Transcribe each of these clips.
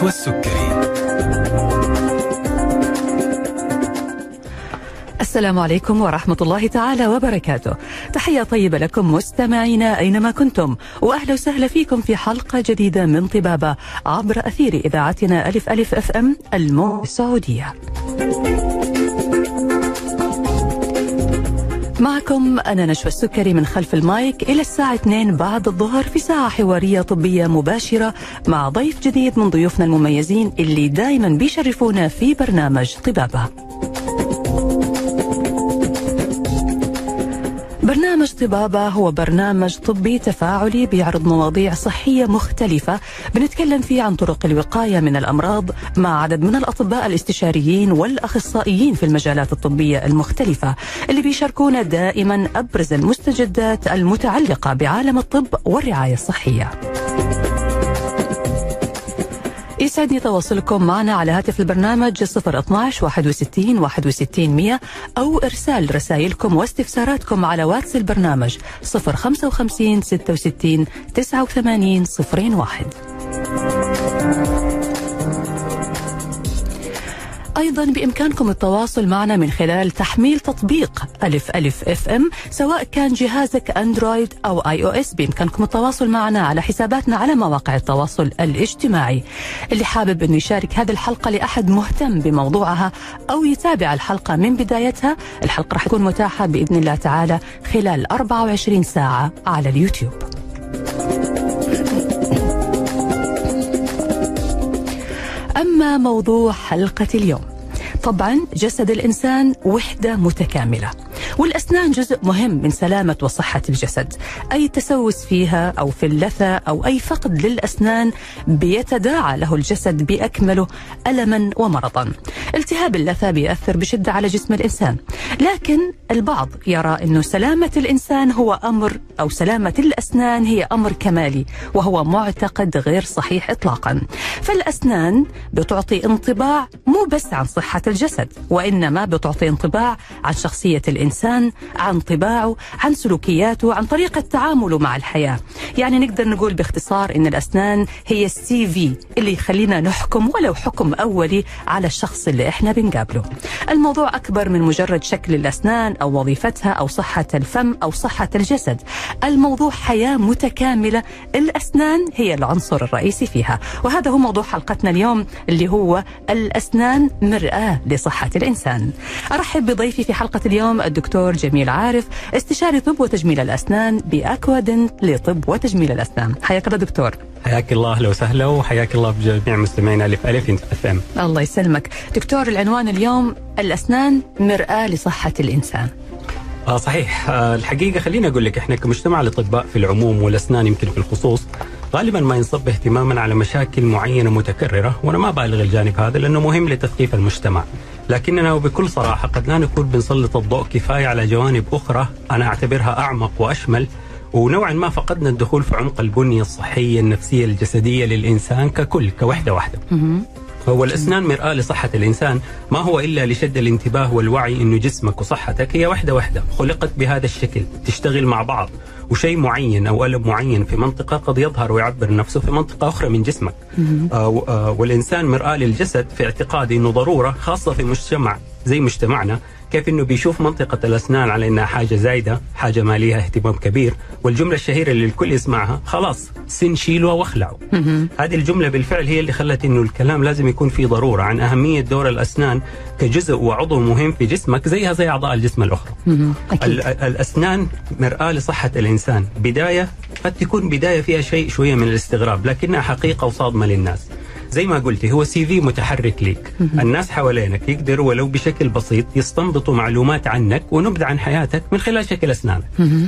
نشوى السكري السلام عليكم ورحمة الله تعالى وبركاته. تحية طيبة لكم مستمعينا أينما كنتم وأهلا وسهلا فيكم في حلقة جديدة من طبابة عبر أثير إذاعتنا ألف ألف FM الموجة السعودية. معكم أنا نشوى السكري من خلف المايك إلى الساعة 2 بعد الظهر في ساعة حوارية طبية مباشرة مع ضيف جديد من ضيوفنا المميزين اللي دائما بيشرفونا في برنامج طبابة. برنامج طبابة هو برنامج طبي تفاعلي بيعرض مواضيع صحية مختلفة بنتكلم فيه عن طرق الوقاية من الأمراض مع عدد من الأطباء الاستشاريين والأخصائيين في المجالات الطبية المختلفة اللي بيشاركونا دائما أبرز المستجدات المتعلقة بعالم الطب والرعاية الصحية. يسعدني تواصلكم معنا على هاتف البرنامج 012 61 61 100 أو إرسال رسائلكم واستفساراتكم على واتس البرنامج 055 66 89 01 أيضا بإمكانكم التواصل معنا من خلال تحميل تطبيق ألف ألف FM سواء كان جهازك Android أو iOS بإمكانكم التواصل معنا على حساباتنا على مواقع التواصل الاجتماعي. اللي حابب أنه يشارك هذه الحلقة لأحد مهتم بموضوعها أو يتابع الحلقة من بدايتها الحلقة راح تكون متاحة بإذن الله تعالى خلال 24 ساعة على اليوتيوب. أما موضوع حلقة اليوم طبعا جسد الإنسان وحدة متكاملة. والأسنان جزء مهم من سلامة وصحة الجسد. أي تسوس فيها أو في اللثة أو أي فقد للأسنان بيتداعى له الجسد بأكمله ألما ومرضا. التهاب اللثة بيأثر بشدة على جسم الإنسان. لكن البعض يرى أنه سلامة الإنسان هو أمر أو سلامة الأسنان هي أمر كمالي وهو معتقد غير صحيح إطلاقا. فالأسنان بتعطي انطباع مو بس عن صحة الجسد وإنما بتعطي انطباع عن شخصية الإنسان عن طباعه عن سلوكياته عن طريقة تعامله مع الحياة. يعني نقدر نقول باختصار إن الأسنان هي السي في اللي يخلينا نحكم ولو حكم أولي على الشخص اللي إحنا بنقابله. الموضوع أكبر من مجرد شكل الأسنان أو وظيفتها أو صحة الفم أو صحة الجسد. الموضوع حياة متكاملة الأسنان هي العنصر الرئيسي فيها. وهذا هو موضوع حلقتنا اليوم اللي هو الأسنان مرآة. لصحة الإنسان. أرحب بضيفي في حلقة اليوم الدكتور جميل عارف استشاري طب وتجميل الأسنان بأكوادنت لطب وتجميل الأسنان. حياك الله دكتور. حياك الله أهلا وسهلا وحياك الله بجميع مستمعينا ألف ألف اف ام الله يسلمك. دكتور العنوان اليوم الأسنان مرآة لصحة الإنسان. آه صحيح. آه الحقيقة خليني أقول لك إحنا كمجتمع الاطباء في العموم والأسنان يمكن في الخصوص غالبا ما ينصب اهتماما على مشاكل معينة متكررة وأنا ما بالغ الجانب هذا لأنه مهم لتثقيف المجتمع. لكننا وبكل صراحة قد لا نكون بنسلط الضوء كفاية على جوانب أخرى أنا أعتبرها أعمق وأشمل ونوعا ما فقدنا الدخول في عمق البنية الصحية النفسية الجسدية للإنسان ككل كوحدة واحدة. هو الأسنان مرآة لصحة الإنسان ما هو إلا لشد الانتباه والوعي إنه جسمك وصحتك هي وحده واحدة خلقت بهذا الشكل تشتغل مع بعض. وشيء معين أو ألم معين في منطقة قد يظهر ويعبر نفسه في منطقة أخرى من جسمك. آه آه والإنسان مرآة للجسد في اعتقادي إنه ضرورة خاصة في مجتمع زي مجتمعنا كيف إنه بيشوف منطقة الأسنان على إنها حاجة زايدة، حاجة ما ليها اهتمام كبير، والجملة الشهيرة اللي الكل يسمعها خلاص سن شيله واخلعه. هذه الجملة بالفعل هي اللي خلت إنه الكلام لازم يكون في ضرورة عن أهمية دور الأسنان كجزء وعضو مهم في جسمك زيها زي أعضاء الجسم الأخرى. ال- الأسنان مرآة لصحة الإنسان، بداية قد تكون بداية فيها شيء شوية من الاستغراب، لكنها حقيقة وصادمة للناس. زي ما قلتي هو سي في متحرك ليك الناس حوالينك يقدروا ولو بشكل بسيط يستنبطوا معلومات عنك ونبذة عن حياتك من خلال شكل أسنانك.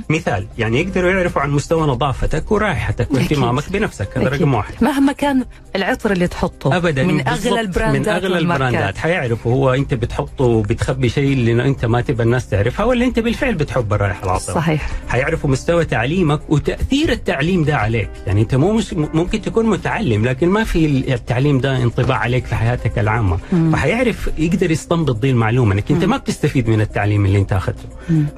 مثال يعني يقدروا يعرفوا عن مستوى نظافتك ورائحتك واهتمامك بنفسك هذا. رقم واحد. مهما كان العطر اللي تحطه ابدا من أغلى البراندات من أغلى والماركات. البراندات. حيعرفوا هو أنت بتحطه وبتخبي شيء اللي أنت ما تبى الناس تعرفها ولا أنت بالفعل بتحب الرائحة العطره صحيح. حيعرفوا مستوى تعليمك وتأثير التعليم ده عليك. يعني أنت مو ممكن تكون متعلم لكن ما في التعليم ده انطباع عليك في حياتك العامة. فحيعرف يقدر يستنبط دي المعلومة انك انت ما بتستفيد من التعليم اللي انت أخذته.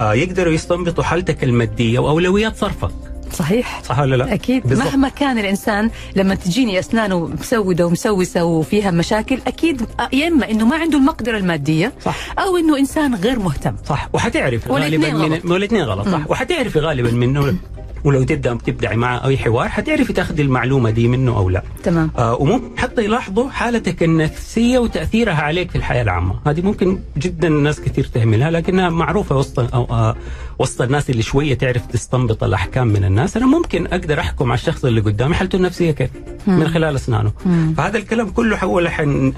آه يقدروا يستنبطوا حالتك المادية وأولويات صرفك. صحيح. صح ولا لا؟ أكيد. بالضبط. مهما كان الإنسان لما تجيني اسنانه مسوده ومسوسة وفيها مشاكل أكيد يا إما إنه ما عنده المقدرة المادية صح. أو إنه إنسان غير مهتم. صح. وحتعرف غالبا من غلط. والاثنين غلط صح. وحتعرفي غالبا منه ولو تبدا تبدعي معه أي حوار حتعرفي تاخذي المعلومة دي منه أو لا. تمام. آه وممكن حتى يلاحظوا حالتك النفسية وتأثيرها عليك في الحياة العامة، هذه ممكن جدا ناس كثير تهملها لكنها معروفة وسط أو آه وسط الناس اللي شوية تعرف تستنبط الأحكام من الناس، أنا ممكن أقدر أحكم على الشخص اللي قدامي حالته النفسية كيف؟ من خلال أسنانه. فهذا الكلام كله حول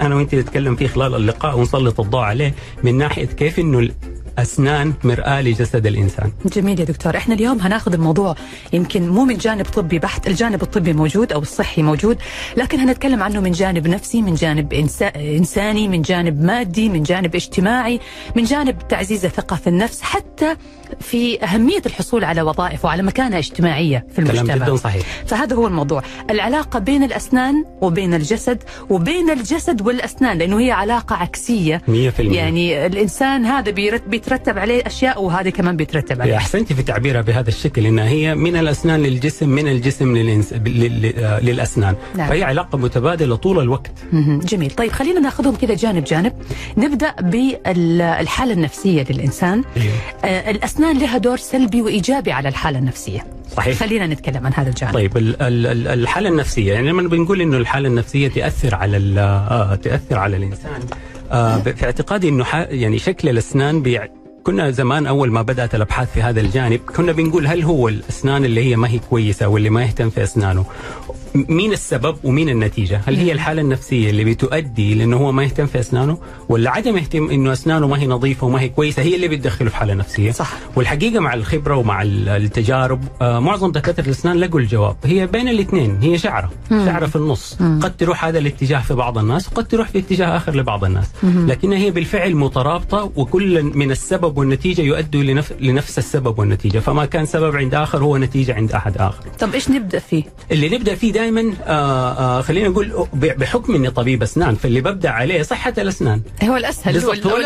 أنا وأنت نتكلم فيه خلال اللقاء ونسلط الضوء عليه من ناحية كيف إنه الاسنان مرآة لجسد الإنسان. جميل يا دكتور. إحنا اليوم هناخذ الموضوع يمكن مو من جانب طبي بحت الجانب الطبي موجود أو الصحي موجود لكن هنتكلم عنه من جانب نفسي من جانب إنسا... إنساني من جانب مادي من جانب اجتماعي من جانب تعزيز الثقه في النفس حتى في أهمية الحصول على وظائف وعلى مكانة اجتماعية في كلام المجتمع. جدا صحيح. فهذا هو الموضوع. العلاقة بين الأسنان وبين الجسد وبين الجسد والأسنان لأنه هي علاقة عكسية. 100% يعني الإنسان هذا بيرت- بيترتب عليه أشياء وهذا كمان بيترتب عليه. أحسنتي في تعبيرها بهذا الشكل انها هي من الأسنان للجسم من الجسم للإنس... لل... آه، للأسنان. نعم. فهي علاقة متبادلة طول الوقت. جميل. طيب خلينا ناخذهم كذا جانب جانب. نبدأ بالحالة النفسية للإنسان. آه، الأسنان لها دور سلبي وإيجابي على الحالة النفسية. صحيح. خلينا نتكلم عن هذا الجانب. طيب ال- ال- ال- الحالة النفسية يعني لما بنقول إنه الحالة النفسية تأثر على آه تأثر على الإنسان في اعتقادي إنه يعني شكل الأسنان كنا زمان أول ما بدأت الأبحاث في هذا الجانب كنا بنقول هل هو الأسنان اللي هي ما هي كويسة واللي ما يهتم في أسنانه؟ مين السبب ومين النتيجة؟ هل هي الحالة النفسية اللي بتؤدي لأنه هو ما يهتم في أسنانه؟ ولا عدم اهتم إنه أسنانه ما هي نظيفة وما هي كويسة هي اللي بتدخله في حالة نفسية؟ صح. والحقيقة مع الخبرة ومع ال- التجارب آه، معظم دكاترة الأسنان لقوا الجواب. هي بين الاثنين هي شعرة. شعرة في النص. قد تروح هذا الاتجاه في بعض الناس وقد تروح في اتجاه آخر لبعض الناس. لكنها هي بالفعل مترابطة وكل من السبب والنتيجة يؤدوا لنف... لنفس السبب والنتيجة. فما كان سبب عند آخر هو نتيجة عند أحد آخر. طب إيش نبدأ فيه؟ اللي نبدأ فيه دائما آه آه خلينا نقول بحكم إني طبيب أسنان فاللي ببدأ عليه صحة الأسنان. هو الأسهل هو, هو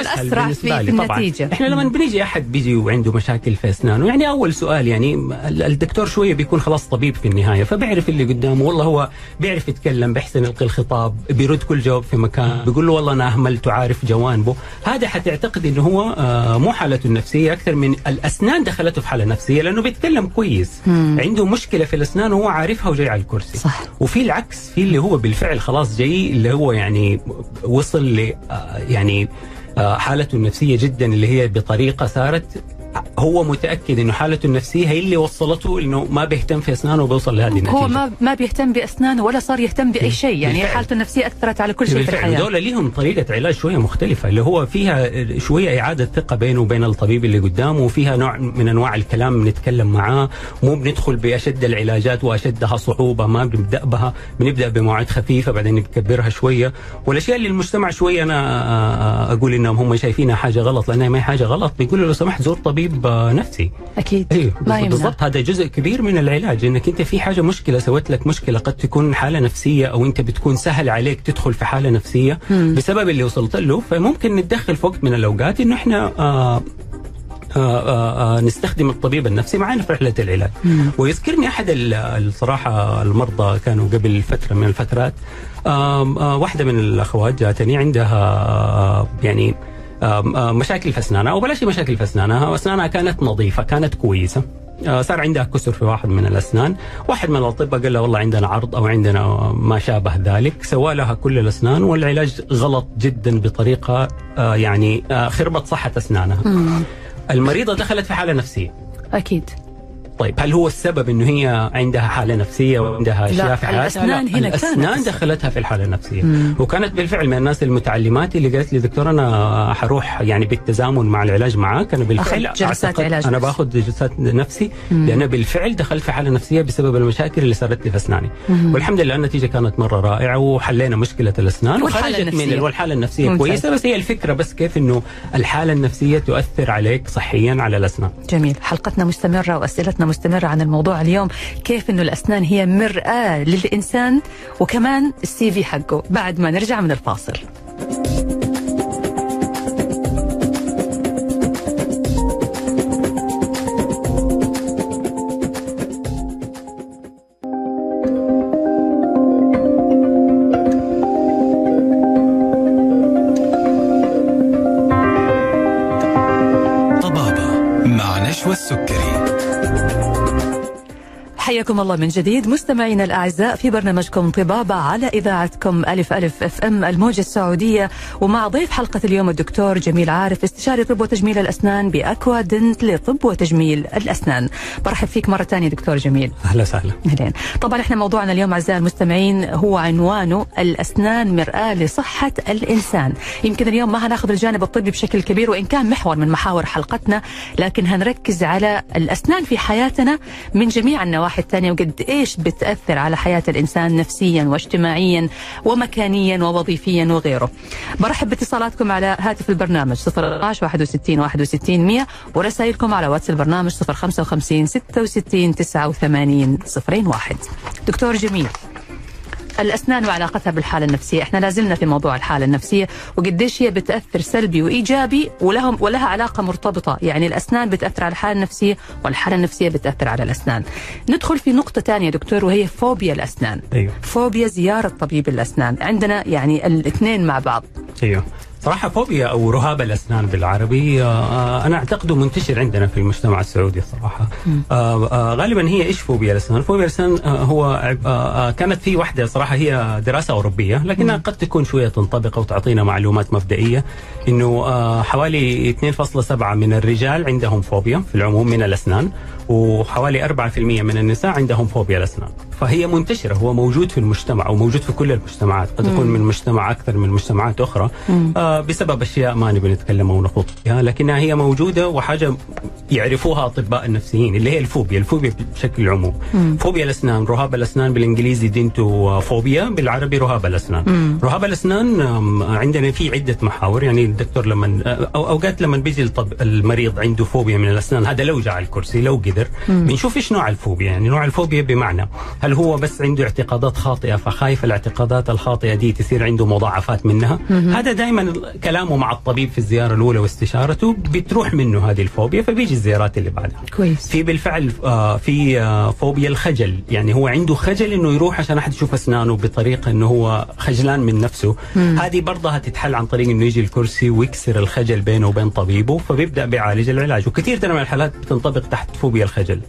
بالنسبة في, في طبعاً. إحنا لما بنيجي أحد بيجي وعنده مشاكل في أسنانه يعني أول سؤال يعني ال- الدكتور شوية بيكون خلاص طبيب في النهاية فبيعرف اللي قدامه. والله هو بيعرف يتكلم بيحسن يلقي الخطاب بيرد كل جواب في مكان بيقول له والله أنا أهملت وعارف جوانبه. هذا حتعتقد إنه هو آه مو حالته النفسية أكثر من الأسنان دخلته في حالة نفسية لأنه بيتكلم كويس. عنده مشكلة في الأسنان وهو عارفها وجاي على الكرسي. صح. وفي العكس في اللي هو بالفعل خلاص جاي اللي هو يعني وصل ل آه، يعني آه، حالته النفسية جدا اللي هي بطريقة صارت هو متأكد إنه حالته النفسية هي اللي وصلته إنه ما بيهتم في أسنانه وبيوصل لهذه النتيجة. هو ما ما بيهتم بأسنانه ولا صار يهتم بأي شيء. يعني بالفعل. حالته النفسية أثرت على كل شيء في الحياة. دول ليهم طريقة علاج شوية مختلفة اللي هو فيها شوية إعادة ثقة بينه وبين الطبيب اللي قدامه وفيها نوع من أنواع الكلام بنتكلم معاه. مو بندخل بأشد العلاجات وأشدها صعوبة ما بنبدأ بها بنبدأ بمواعيد خفيفة بعدين نكبرها شوية. والأشياء اللي المجتمع شوية أنا أقول إنهم هم شايفينها حاجة غلط لأنها ما هي حاجة غلط. بيقولوا لو سمحت زور طبيب نفسي. أكيد. ما يمنع. بالضبط هذا جزء كبير من العلاج إنك أنت في حاجة مشكلة سوت لك مشكلة قد تكون حالة نفسية أو أنت بتكون سهل عليك تدخل في حالة نفسية مم. بسبب اللي وصلت له. فممكن نتدخل في وقت من الأوقات انه إحنا آه آه آه آه نستخدم الطبيب النفسي معنا في رحلة العلاج. ويذكرني أحد ال- الصراحه المرضى كانوا قبل فترة من الفترات آم، آه واحدة من الأخوات جاتني عندها يعني مشاكل في أسنانها أو بلاش مشاكل في أسنانها. أسنانها كانت نظيفة كانت كويسة. آه، صار عندها كسر في واحد من الأسنان. واحد من الأطباء قال لها والله عندنا عرض أو عندنا ما شابه ذلك. سوى لها كل الأسنان والعلاج غلط جدا بطريقة آه، يعني آه، خربت صحة أسنانها. المريضة دخلت في حالة نفسية. أكيد. طيب هل هو السبب إنه هي عندها حالة نفسية وعندها أشياء في حياتها؟ الأسنان لا، هنا كانت الأسنان السبب. دخلتها في الحالة النفسية مم. وكانت بالفعل من الناس المتعلمات اللي قالت لي دكتور أنا حروح يعني بالتزامن مع العلاج معاك أنا بالفعل جلسات علاج أنا. باخذ جلسات نفسي مم. لأن بالفعل دخلت في حالة نفسية بسبب المشاكل اللي صارت لي في أسناني مم. والحمد لله النتيجة كانت مرة رائعة وحلينا مشكلة الأسنان وخرجت من. والحالة النفسية ممتاز. كويسة بس هي الفكرة بس كيف إنه الحالة النفسية تؤثر عليك صحيا على الأسنان جميل حلقتنا مستمرة وأسئلتنا مستمرة عن الموضوع اليوم. كيف أنه الأسنان هي مرآة للإنسان وكمان السي في حقه. بعد ما نرجع من الفاصل. حياكم الله من جديد. مستمعينا الأعزاء في برنامجكم طبابة على إذاعتكم ألف ألف أف أم الموجة السعودية. ومع ضيف حلقة اليوم الدكتور جميل عارف استشاري طب وتجميل الأسنان بأكوا دنت لطب وتجميل الأسنان. برحب فيك مرة ثانية دكتور جميل. أهلا وسهلا. أهلين. طبعا إحنا موضوعنا اليوم أعزائي المستمعين هو عنوانه الأسنان مرآة لصحة الإنسان. يمكن اليوم ما هناخذ الجانب الطبي بشكل كبير وإن كان محور من محاور حلقتنا لكن هنركز على الأسنان في حياتنا من جميع النواحي الثانية وقد إيش بتأثر على حياة الإنسان نفسيا واجتماعيا ومكانيا ووظيفيا وغيره؟ برحب باتصالاتكم على هاتف البرنامج 012 61 61 100 ورسائلكم على واتس البرنامج 055 66 89 01 دكتور جميل الأسنان وعلاقتها بالحاله النفسية، إحنا لازلنا في موضوع الحالة النفسية وقديش هي بتأثر سلبي وإيجابي ولهم ولها علاقة مرتبطة، يعني الأسنان بتأثر على الحالة النفسية والحالة النفسية بتأثر على الأسنان. ندخل في نقطة ثانية دكتور وهي فوبيا الأسنان. أيوه فوبيا زيارة طبيب الأسنان، عندنا يعني الاثنين مع بعض. أيوه صراحة فوبيا أو رهاب الأسنان بالعربي آه أنا أعتقده منتشر عندنا في المجتمع السعودي صراحة. آه آه غالبا هي إيش فوبيا الأسنان؟ فوبيا الأسنان آه هو كانت في واحدة صراحة هي دراسة أوروبية لكنها قد تكون شوية تنطبق أو تعطينا معلومات مبدئية إنه آه حوالي 2.7 من الرجال عندهم فوبيا في العموم من الأسنان. وحوالي 4% من النساء عندهم فوبيا الأسنان فهي منتشرة هو موجود في المجتمع وموجود في كل المجتمعات. قد يكون من مجتمع أكثر من مجتمعات أخرى آه بسبب أشياء ما نبي نتكلم أو نخوض فيها لكنها هي موجودة وحاجة يعرفوها أطباء النفسيين اللي هي الفوبيا الفوبيا بشكل عموم. فوبيا الأسنان رهاب الأسنان بالإنجليزي دينتو فوبيا بالعربي رهاب الأسنان. رهاب الأسنان آم، عندنا في عدة محاور يعني الدكتور لما أو أوقات لما بيجي المريض عنده فوبيا من الأسنان هذا لو جاء على الكرسي لو قدر بنشوف إيش نوع الفوبيا يعني نوع الفوبيا بمعنى هل هو بس عنده اعتقادات خاطئة فخايف الاعتقادات الخاطئة دي تصير عنده مضاعفات منها. هذا دائما كلامه مع الطبيب في الزيارة الأولى واستشارته بتروح منه هذه الفوبيا فبيجي الزيارات اللي بعدها. كويس. في بالفعل آه في آه فوبيا الخجل يعني هو عنده خجل إنه يروح عشان أحد يشوف أسنانه بطريقة إنه هو خجلان من نفسه. هذه برضها تتحل عن طريق إنه يجي الكرسي ويكسر الخجل بينه وبين طبيبه فبيبدأ بيعالج العلاج. وكثير ترى من الحالات بتنطبق تحت فوبيا الخجل.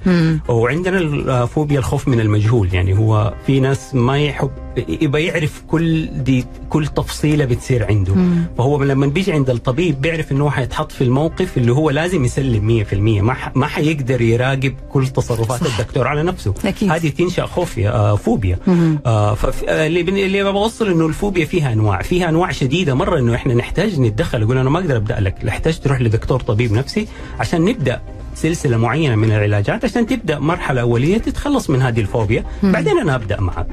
وعندنا ال- آه، فوبيا الخوف من المجهول. يعني هو في ناس ما يحب يبقى يعرف كل دي كل تفصيلة بتصير عنده. فهو لما بيجي عند الطبيب بيعرف إنه حيتحط في الموقف اللي هو لازم يسلم 100% ما ما حيقدر يراقب كل تصرفات الدكتور على نفسه. أكيد. هذه تنشأ خوفيا آه فوبيا. آه آه، اللي بوصل إنه الفوبيا فيها أنواع. فيها أنواع شديدة. مرة إنه إحنا نحتاج نتدخل. يقول أنا ما أقدر أبدأ لك. نحتاج تروح لدكتور طبيب نفسي عشان نبدأ سلسلة معينة من العلاجات عشان تبدأ مرحلة أولية تتخلص من هذه الفوبيا. بعدين أنا أبدأ معك.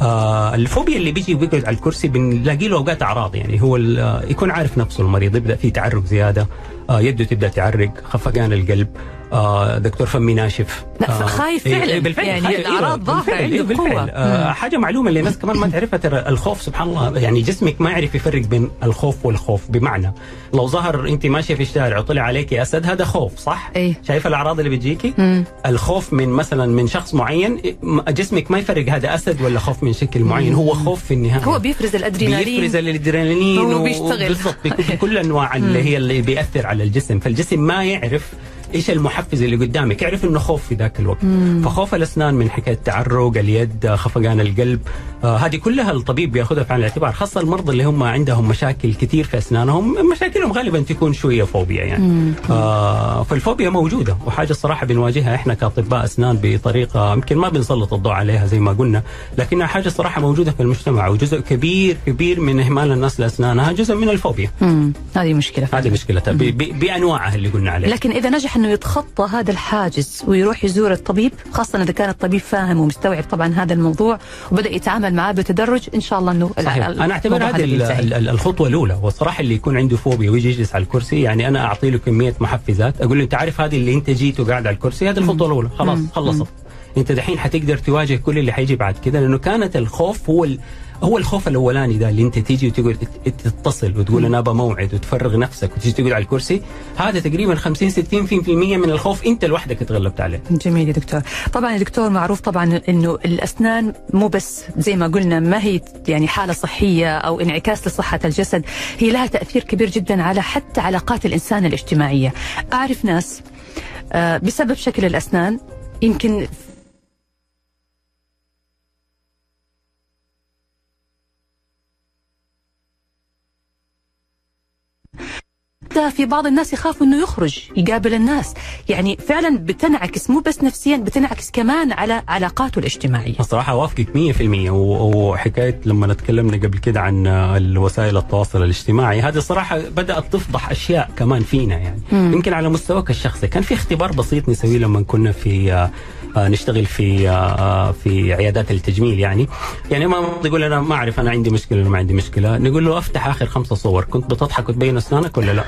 آه الفوبيا اللي بيجي ويقعد على الكرسي بنلاقي له أوقات أعراض يعني هو آه، يكون عارف نفسه المريض يبدأ في تعرق زيادة آه يده تبدأ تعرق خفقان القلب آه دكتور فمي ناشف آه خايف إيه، فعلاً. إيه، بالفعل يعني خايف. الأعراض ظاهرة بالفعل، عنده إيه، بالفعل. بقوة. آه حاجة معلومة اللي الناس كمان ما تعرفها ترى الخوف سبحان الله يعني جسمك ما يعرف يفرق بين الخوف والخوف بمعنى لو ظهر أنت ماشية في الشارع وطلع عليك أسد هذا خوف صح؟ إيه. شايفه الأعراض اللي بتجيكي؟ مم. الخوف من مثلا من شخص معين إيه، جسمك ما يفرق هذا أسد ولا خوف من شكل معين هو خوف في النهاية هو بيفرز الأدرينالين بيفرز الأدرينالين هو و- بيشتغل. بالضبط بكل أنواع اللي هي اللي بيأثر على الجسم فالجسم ما يعرف إيش المحفز اللي قدامك؟ يعرف إنه خوف في ذاك الوقت. فخوف الأسنان من حكاية تعرق اليد خفقان القلب. آه هذه كلها الطبيب بيأخذها في عين الاعتبار خاصة المرضى اللي هم عندهم مشاكل كثير في أسنانهم. مشاكلهم غالبا تكون شوية فوبيا يعني. آه فالفوبيا موجودة وحاجة الصراحة بنواجهها إحنا كأطباء أسنان بطريقة يمكن ما بنسلط الضوء عليها زي ما قلنا لكنها حاجة صراحة موجودة في المجتمع وجزء كبير كبير من إهمال الناس لأسنانها جزء من الفوبيا. مم. هذه مشكلة. هذه مشكلتها بأنواعها اللي قلنا عليها. لكن إذا نجح إنه يتخطى هذا الحاجز ويروح يزور الطبيب خاصة إذا كان الطبيب فاهم ومستوعب طبعا هذا الموضوع وبدأ يتعامل معاه بتدرج إن شاء الله إنه صحيح. أنا أعتبر هذه الخطوة الأولى والصراحة اللي يكون عنده فوبيا ويجي يجلس على الكرسي يعني أنا أعطي له كمية محفزات أقول له أنت عارف هذه اللي أنت جيت وقاعد على الكرسي هذه الخطوة الأولى خلاص خلصت. انت دحين حتقدر تواجه كل اللي حيجي بعد كده لأنه كانت الخوف هو ال... هو الخوف الأولاني ده اللي انت تيجي وتقعد تت- تتصل وتقول أنا ابى موعد وتفرغ نفسك وتيجي تقعد على الكرسي هذا تقريبا 50 60% من الخوف انت لوحدك تغلبت عليه. جميل يا دكتور. طبعا يا دكتور معروف طبعا إنه الأسنان مو بس زي ما قلنا ما هي يعني حالة صحية أو انعكاس لصحة الجسد هي لها تأثير كبير جدا على حتى علاقات الإنسان الاجتماعية. أعرف ناس آه، بسبب شكل الأسنان يمكن حتى في بعض الناس يخافوا إنه يخرج يقابل الناس. يعني فعلا بتنعكس مو بس نفسيا بتنعكس كمان على علاقاته الاجتماعية. الصراحة اوافقك 100% و- وحكاية لما تكلمنا قبل كده عن الوسائل التواصل الاجتماعي هذه صراحة بدأت تفضح أشياء كمان فينا يعني. مم. يمكن على مستواك الشخصي كان في اختبار بسيط نسويه لما كنا في آه، نشتغل في آه، آه، في عيادات التجميل يعني. يعني ما يقول أنا ما أعرف أنا عندي مشكلة ولا ما عندي مشكلة. نقول له أفتح آخر خمسة صور كنت بتضحك وتبين أسنانك ولا لا؟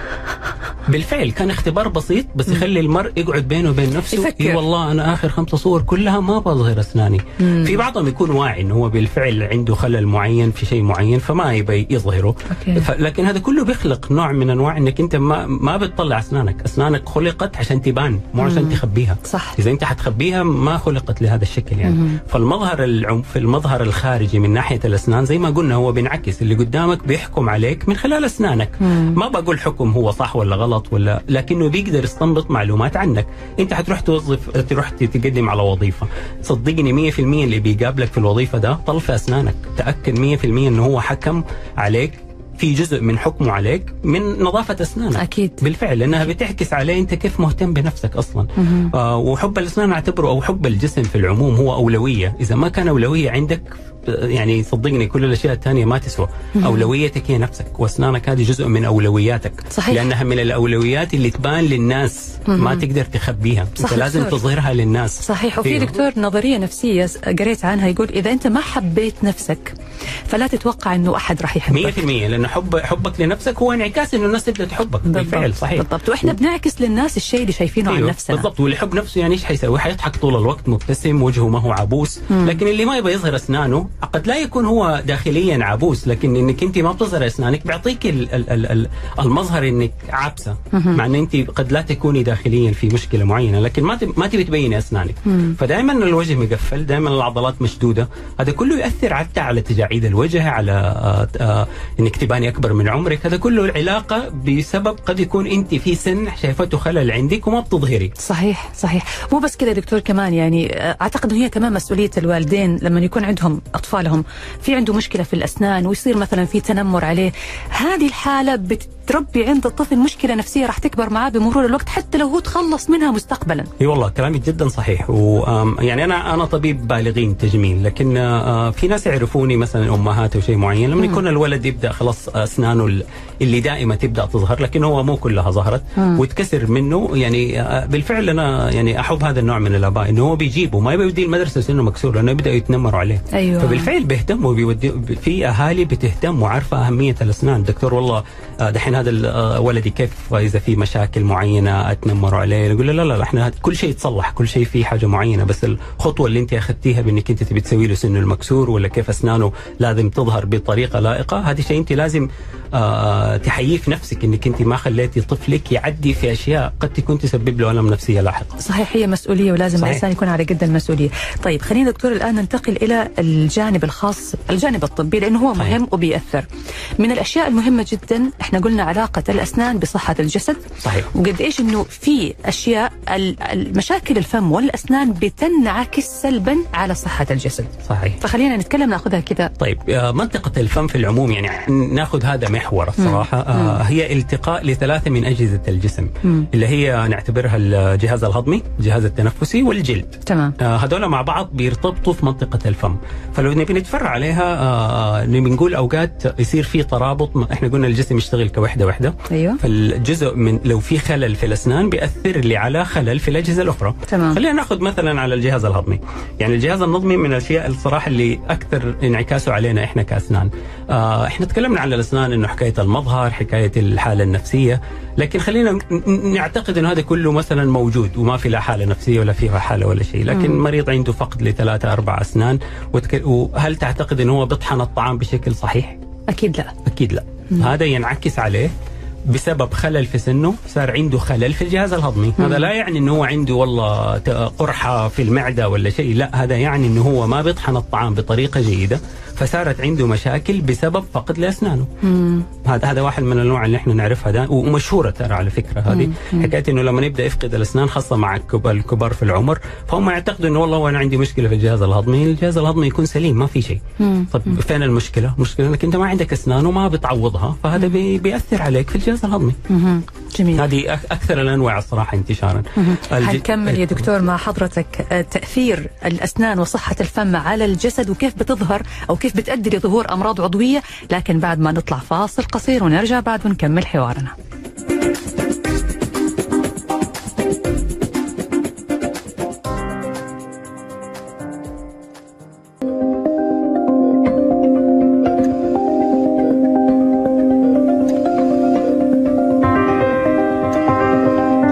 بالفعل كان اختبار بسيط بس يخلي المرء يقعد بينه وبين نفسه يفكر. إي والله أنا آخر خمسة صور كلها ما بظهر أسناني مم. في بعضهم يكون واعي إنه هو بالفعل عنده خلل معين في شيء معين فما يبي يظهره أوكي. لكن هذا كله بيخلق نوع من أنواع إنك أنت ما ما بتطلع أسنانك أسنانك خلقت عشان تبان مو عشان مم. تخبيها صح إذا أنت حتخبيها ما خلقت لهذا الشكل يعني مهم. فالمظهر العم في المظهر الخارجي من ناحية الأسنان زي ما قلنا هو بينعكس اللي قدامك بيحكم عليك من خلال أسنانك مم. ما بقول حكم هو صح ولا غلط ولا لكنه بيقدر يستنبط معلومات عنك. انت حتروح توظف تروح تقدم على وظيفة. صدقني 100% اللي بيقابلك في الوظيفة ده طل في أسنانك. تأكد 100% إنه هو حكم عليك في جزء من حكمه عليك من نظافة أسنانك. أكيد. بالفعل لأنها بتعكس عليه أنت كيف مهتم بنفسك أصلا. مهم. آه وحب الأسنان أعتبره أو حب الجسم في العموم هو أولوية. إذا ما كان أولوية عندك يعني صدقني كل الأشياء الثانية ما تسوى. أولويتك هي نفسك وأسنانك هذه جزء من أولوياتك صحيح. لأنها من الأولويات اللي تبان للناس. ما تقدر تخبيها صح انت لازم دكتور. تظهرها للناس صحيح وفي إيوه. دكتور نظرية نفسية قريت عنها يقول إذا أنت ما حبيت نفسك فلا تتوقع إنه أحد راح 100% يحبك لأنه حب حبك لنفسك هو انعكاس إنه الناس تبدأ تحبك بالفعل. صحيح بالضبط وإحنا بنعكس للناس الشيء اللي شايفينه عن أيوه نفسنا بالضبط واللي يحب نفسه يعني إيش حيسوي؟ حيضحك طول الوقت مبتسم وجهه ما هو عبوس مم. لكن اللي ما يبغى يظهر أسنانه قد لا يكون هو داخليا عبوس لكن إنك أنت ما بتظهر أسنانك بيعطيك ال ال ال ال المظهر إنك عابسة. مع إن أنت قد لا تكوني داخليا في مشكلة معينة لكن ما ما تبي تبيني أسنانك. فدائما الوجه مقفل دائما العضلات مشدودة. هذا كله ياثر حتى على تجاعيد الوجه على آه آه إنك تباني أكبر من عمرك. هذا كله علاقة بسبب قد يكون أنت في سن شايفته خلل عندك وما بتظهري. صحيح صحيح. مو بس كذا دكتور كمان يعني آه، أعتقد هي كمان مسؤولية الوالدين لما يكون عندهم أطفالهم. في عنده مشكلة في الأسنان ويصير مثلا في تنمر عليه. هذه الحالة بتربي عند الطفل مشكلة نفسية راح تكبر معاه بمرور الوقت حتى لو هو تخلص منها مستقبلا. إي والله كلامك جدا صحيح. و يعني أنا أنا طبيب بالغين تجميل لكن آه، في ناس يعرفوني مثلا أمهات أو شيء معين لما. يكون الولد يبدأ خلاص أسنانه ال- اللي دائما تبدأ تظهر لكن هو مو كلها ظهرت. مم. وتكسر منه يعني آه، بالفعل أنا يعني أحب هذا النوع من الآباء إنه هو بيجيبه ما يبي يوديه المدرسة سنه مكسور لأنه يبداوا يتنمروا عليه. أيوه. فبالفعل بيهتموا في أهالي بتهتم وعارفة أهمية الأسنان. دكتور والله آه، دحين هذا آه، ولدي كيف إذا في مشاكل معينة اتنمروا عليه نقول له لا لا إحنا كل شيء يتصلح كل شيء في حاجة معينة بس الخطوة اللي أنت أخذتيها بأنك أنت تبي تسوي له سنه المكسور ولا كيف أسنانه لازم تظهر بطريقة لائقة هذه شيء أنت لازم آه تحييه في نفسك أنك أنت ما خليتي طفلك يعدي في أشياء قد تكون تسبب له ألم نفسيه لاحقا صحيح هي مسؤولية ولازم صحيح. الإنسان يكون على قد المسؤولية طيب خلينا دكتور الآن ننتقل إلى الجانب الخاص الجانب الطبي لأنه هو صحيح. مهم وبيأثر من الأشياء المهمة جدا إحنا قلنا علاقة الأسنان بصحة الجسد. صحيح. وقد إيش إنه في أشياء ال- المشاكل الفم والأسنان بتنعكس سلبا على صحة الجسد. صحيح. فخلينا نتكلم نأخذها كذا. طيب آه، منطقة الفم في العموم يعني نأخذ هذا محور الصراحة. آه، هي التقاء لثلاثة من أجهزة الجسم مم. اللي هي نعتبرها الجهاز الهضمي الجهاز التنفسي والجلد. تمام. آه، هذول مع بعض بيرتبطوا في منطقة الفم. فلو نبي نتفرع عليها آه، نبي نقول أوقات يصير في ترابط إحنا قلنا الجسم يشتغل كوحدة وحدة أيوه. فالجزء من لو في خلل في الأسنان بيأثر لي على خلل في الأجهزة الأخرى. تمام. خلينا نأخذ مثلا على الجهاز الهضمي. يعني الجهاز الهضمي من الأشياء الصراحة اللي أكثر انعكاسه علينا إحنا كأسنان. آه إحنا تكلمنا عن الأسنان إنه حكاية المظهر حكاية الحالة النفسية. لكن خلينا نعتقد إنه هذا كله مثلا موجود وما في لا حالة نفسية ولا فيها حالة ولا شيء. لكن مم. مريض عنده فقد لثلاثة أربع أسنان. وهل تعتقد إنه هو بيطحن الطعام بشكل صحيح؟ أكيد لا. أكيد لا. مم. هذا ينعكس عليه بسبب خلل في سنه صار عنده خلل في الجهاز الهضمي مم. هذا لا يعني إنه هو عنده والله قرحة في المعدة ولا شيء لا هذا يعني إنه هو ما بيطحن الطعام بطريقة جيدة فصارت عنده مشاكل بسبب فقد لأسنانه. هذا هذا واحد من الانواع اللي إحنا نعرفها ده ومشهورة ترى على فكرة هذه. حكاية إنه لما يبدا يفقد الأسنان خاصة مع الكب- الكبار في العمر فهم يعتقدوا إنه والله وأنا عندي مشكلة في الجهاز الهضمي الجهاز الهضمي يكون سليم ما في شيء. طيب فين المشكلة؟ المشكلة إنك أنت ما عندك أسنان وما بتعوضها فهذا بي بيأثر عليك في الجهاز الهضمي. جميل. هذه أكثر الأنواع الصراحه انتشارا. الج- حنكمل يا دكتور مع حضرتك آه، تأثير الأسنان وصحة الفم على الجسد وكيف بتظهر أو كيف بتؤدي لظهور أمراض عضوية لكن بعد ما نطلع فاصل قصير ونرجع بعد ونكمل حوارنا.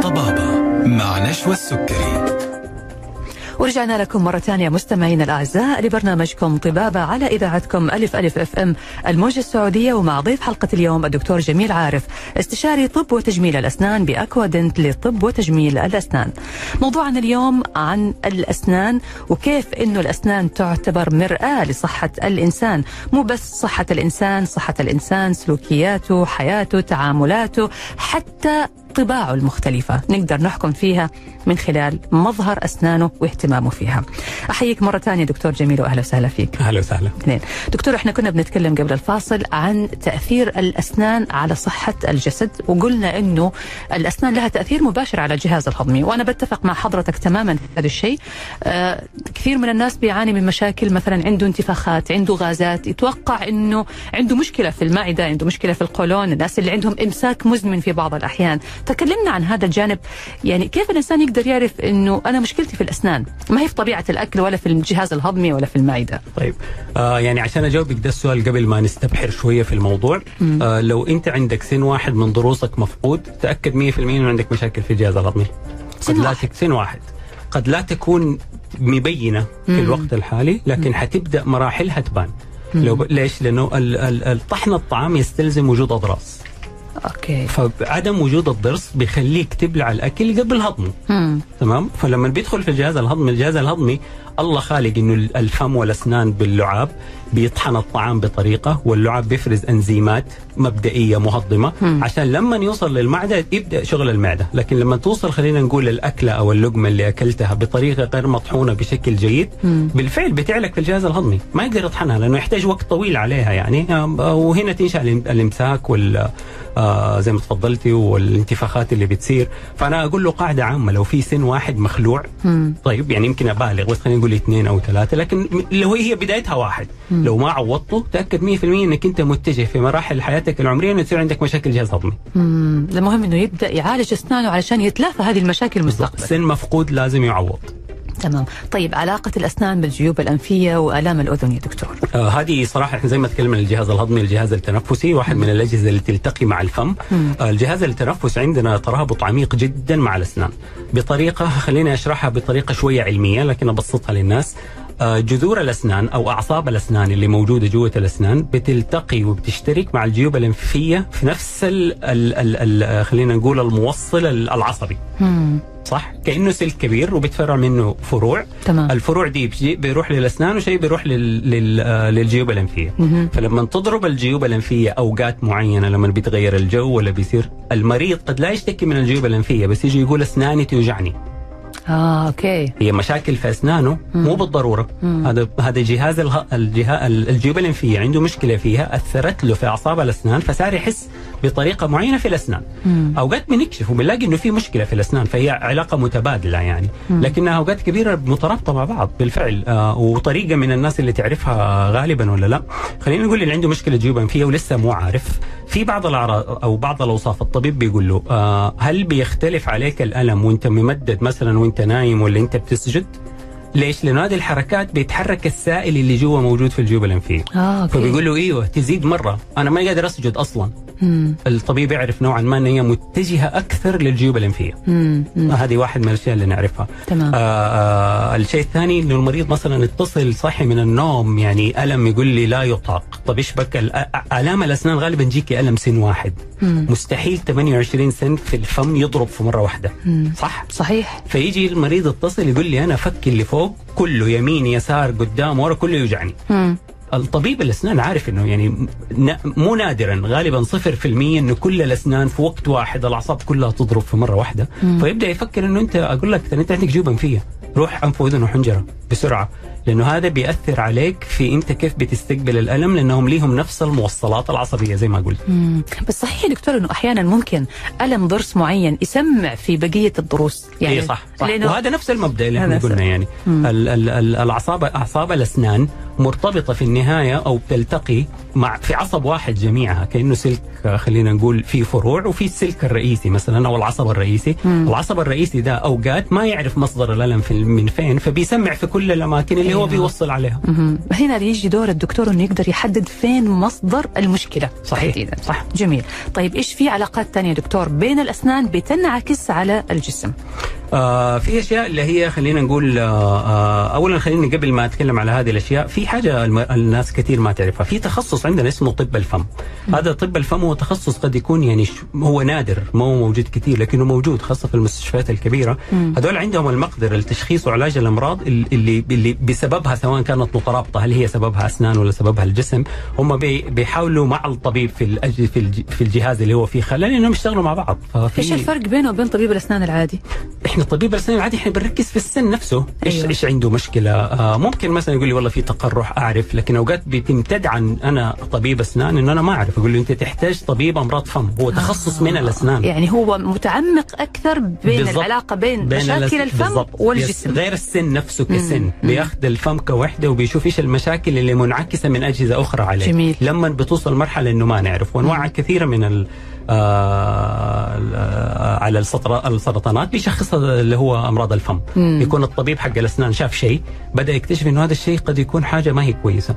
طبابة مع نشوى السكري. ورجعنا لكم مرة ثانية مستمعينا الأعزاء لبرنامجكم طبابة على إذاعتكم ألف ألف أف أم الموجة السعودية ومع ضيف حلقة اليوم الدكتور جميل عارف استشاري طب وتجميل الأسنان بأكوادنت لطب وتجميل الأسنان. موضوعنا اليوم عن الأسنان وكيف أنه الأسنان تعتبر مرآة لصحة الإنسان. مو بس صحة الإنسان صحة الإنسان سلوكياته حياته تعاملاته حتى طباعه المختلفة. نقدر نحكم فيها من خلال مظهر أسنانه واهتمامه فيها. أحييك مرة ثانية دكتور جميل وأهلا وسهلا فيك. أهلا وسهلا. اثنين. دكتور إحنا كنا بنتكلم قبل الفاصل عن تأثير الأسنان على صحة الجسد وقلنا أنه الأسنان لها تأثير مباشر على الجهاز الهضمي. وأنا بتفق مع حضرتك تماما في هذا الشيء. آه كثير من الناس بيعاني من مشاكل مثلا عنده انتفاخات عنده غازات. يتوقع أنه عنده مشكلة في المعدة عنده مشكلة في القولون. الناس اللي عندهم إمساك مزمن في بعض الأحيان. تكلمنا عن هذا الجانب. يعني كيف الإنسان يقدر يعرف أنه أنا مشكلتي في الأسنان؟ ما هي في طبيعة الأكل ولا في الجهاز الهضمي ولا في المعدة؟ طيب آه يعني عشان أجاوبك ده السؤال قبل ما نستبحر شوية في الموضوع. آه لو أنت عندك سن واحد من ضروسك مفقود تأكد 100% إنه عندك مشاكل في الجهاز الهضمي. سن قد لا واحد. تك سن واحد. قد لا تكون مبينة في الوقت الحالي لكن حتبدأ مراحلها تبان. لو ب... ليش؟ لأنه ال... ال... ال- طحن الطعام يستلزم وجود أضراس. أوكي. فعدم وجود الضرس بيخليك تبلع الأكل قبل هضمه. مم. تمام؟ فلما بيدخل في الجهاز الهضمي الجهاز الهضمي الله خالق إنه الفم والأسنان باللعاب بيطحن الطعام بطريقة واللعاب بيفرز إنزيمات مبدئية مهضمة. عشان لما يوصل للمعدة يبدأ شغل المعدة. لكن لما توصل خلينا نقول الأكلة أو اللقمة اللي أكلتها بطريقة غير مطحونة بشكل جيد بالفعل بتعلق في الجهاز الهضمي. ما يقدر يطحنها لأنه يحتاج وقت طويل عليها يعني. وهنا تنشأ الإم- الإمساك وال آه زي ما تفضلتي والانتفاخات اللي بتصير. فأنا أقول له قاعدة عامة لو في سن واحد مخلوع طيب يعني يمكن أبالغ بس خلينا نقول اثنين أو ثلاثة لكن لو هي بدايتها واحد. لو ما عوضته تأكد 100% إنك أنت متجه في مراحل حياتك العمرية إنه يصير عندك مشاكل جهاز هضمي. مم. المهم إنه يبدأ يعالج أسنانه علشان يتلافى هذه المشاكل المستقبل. سن مفقود لازم يعوض. تمام. طيب علاقة الأسنان بالجيوب الأنفية وآلام الأذن يا دكتور. آه هذه صراحة إحنا زي ما تكلمنا الجهاز الهضمي الجهاز التنفسي واحد من الأجهزة اللي تلتقي مع الفم. آه الجهاز التنفسي عندنا ترابط عميق جدا مع الأسنان. بطريقة خليني أشرحها بطريقة شوية علمية لكن أبسطها للناس. جذور الأسنان أو أعصاب الأسنان اللي موجودة جوة الأسنان بتلتقي وبتشترك مع الجيوب الانفيه في نفس ال ال ال ال خلينا نقول الموصل العصبي. مم. صح؟ كأنه سلك كبير وبتفرع منه فروع. تمام. الفروع دي بيروح للأسنان وشيء بيروح لل... لل... آه، للجيوب الانفيه فلما تضرب الجيوب الانفيه أوقات معينة لما بيتغير الجو ولا بيصير المريض قد لا يشتكي من الجيوب الانفيه بس يجي يقول أسناني توجعني. آه أوكي. هي مشاكل في اسنانه مو بالضرورة. هذا هذا جهاز الها الجها الجيوب الانفيه عنده مشكلة فيها أثرت له في أعصاب الأسنان فصار يحس بطريقة معينة في الأسنان. أوقات بنكشف وبنلاقي إنه في مشكلة في الأسنان فهي علاقة متبادلة يعني. لكنها أوقات كبيرة مترابطة مع بعض بالفعل. آه وطريقة من الناس اللي تعرفها غالبا ولا لا. خلينا نقول اللي عنده مشكلة جيوب انفيه ولسه مو عارف. في بعض الاعراض أو بعض الأوصاف الطبيب بيقول له آه هل بيختلف عليك الألم وأنت ممدد مثلا وأنت نايم ولا أنت بتسجد؟ ليش؟ لأنه هذه الحركات بيتحرك السائل اللي جوا موجود في الجيوب الأنفية آه okay فبيقول له إيوه تزيد مرة أنا ما قادر أسجد أصلا مم. الطبيب يعرف نوعا ما إن هي متجهة أكثر للجيوب الأنفية. هذه واحد من الأشياء اللي نعرفها تمام. آه آه الشيء الثاني إنه المريض مثلا اتصل صحي من النوم يعني ألم يقول لي لا يطاق طب إيش بك ألام الأسنان غالبا يجيكي ألم سن واحد مم. مستحيل 28 سن في الفم يضرب في مرة واحدة مم. صح صحيح فيجي المريض يتصل يقول لي أنا فكي اللي فوق كله يمين يسار قدام ورا كله يوجعني. مم. الطبيب الأسنان عارف إنه يعني مو نادرا غالبا 0% إنه كل الأسنان في وقت واحد الأعصاب كلها تضرب في مرة واحدة. فيبدأ يفكر إنه أنت أقول لك أنت عندك جيوب أنفية. روح أنف واذن وحنجره بسرعة. لأنه هذا بيأثر عليك في أنت كيف بتستقبل الألم لأنهم ليهم نفس الموصلات العصبية زي ما قلت مم. بس صحيح يا دكتور إنه أحيانا ممكن ألم ضرس معين يسمع في بقية الضروس يعني اي صح, صح. لأنه وهذا نفس المبدأ اللي إحنا قلنا يعني ال- ال- ال- الاعصاب أعصاب الأسنان مرتبطة في النهاية أو بتلتقي مع في عصب واحد جميعها كأنه سلك خلينا نقول في فروع وفي السلك الرئيسي مثلا أو العصب الرئيسي. العصب الرئيسي ده أوقات ما يعرف مصدر الألم في من فين فبيسمع في كل الأماكن اللي هو أيوة. بيوصل عليها. مهم. هنا يجي دور الدكتور إنه يقدر يحدد فين مصدر المشكلة صحيح. تحديدا. صح. جميل. طيب إيش في علاقات تانية دكتور بين الأسنان بتنعكس على الجسم؟ آه في أشياء اللي هي خلينا نقول آه آه اولا خليني قبل ما أتكلم على هذه الأشياء في حاجة الناس كثير ما تعرفها. في تخصص عندنا اسمه طب الفم. هذا طب الفم هو تخصص قد يكون يعني هو نادر ما هو موجود كثير لكنه موجود خاصة في المستشفيات الكبيرة. هذول عندهم المقدرة لتشخيص وعلاج الأمراض ال- اللي اللي بسببها سواء كانت مترابطه هل هي سببها أسنان ولا سببها الجسم. هم بي بيحاولوا مع الطبيب في الأج- في الج- في الجهاز اللي هو فيه خلل إنهم يشتغلوا مع بعض. ففي إيش الفرق بينه وبين طبيب الأسنان العادي؟ إحنا طبيب الأسنان العادي إحنا بنركز في السن نفسه. إيش أيوة. إيش عنده مشكلة؟ آه ممكن مثلا يقول لي والله في تقرح أعرف لكن أوقات بتمتد عن أنا طبيب أسنان انه أنا ما أعرف. أقول له أنت تحتاج طبيب أمراض فم هو تخصص من الأسنان. يعني هو متعمق أكثر بين بالضبط. العلاقة بين, بين مشاكل الفم بالضبط. والجسم. غير السن نفسه كسن. بياخذ الفم كوحدة وبيشوف إيش المشاكل اللي منعكسة من أجهزة أخرى عليه. جميل. لما بتوصل مرحلة إنه ما نعرف وانواع كثيرة من آه ال- على السطر- السرطانات بيشخصها اللي هو أمراض الفم. يكون الطبيب حق الأسنان شاف شيء بدأ يكتشف إنه هذا الشيء قد يكون حاجة ما هي كويسة.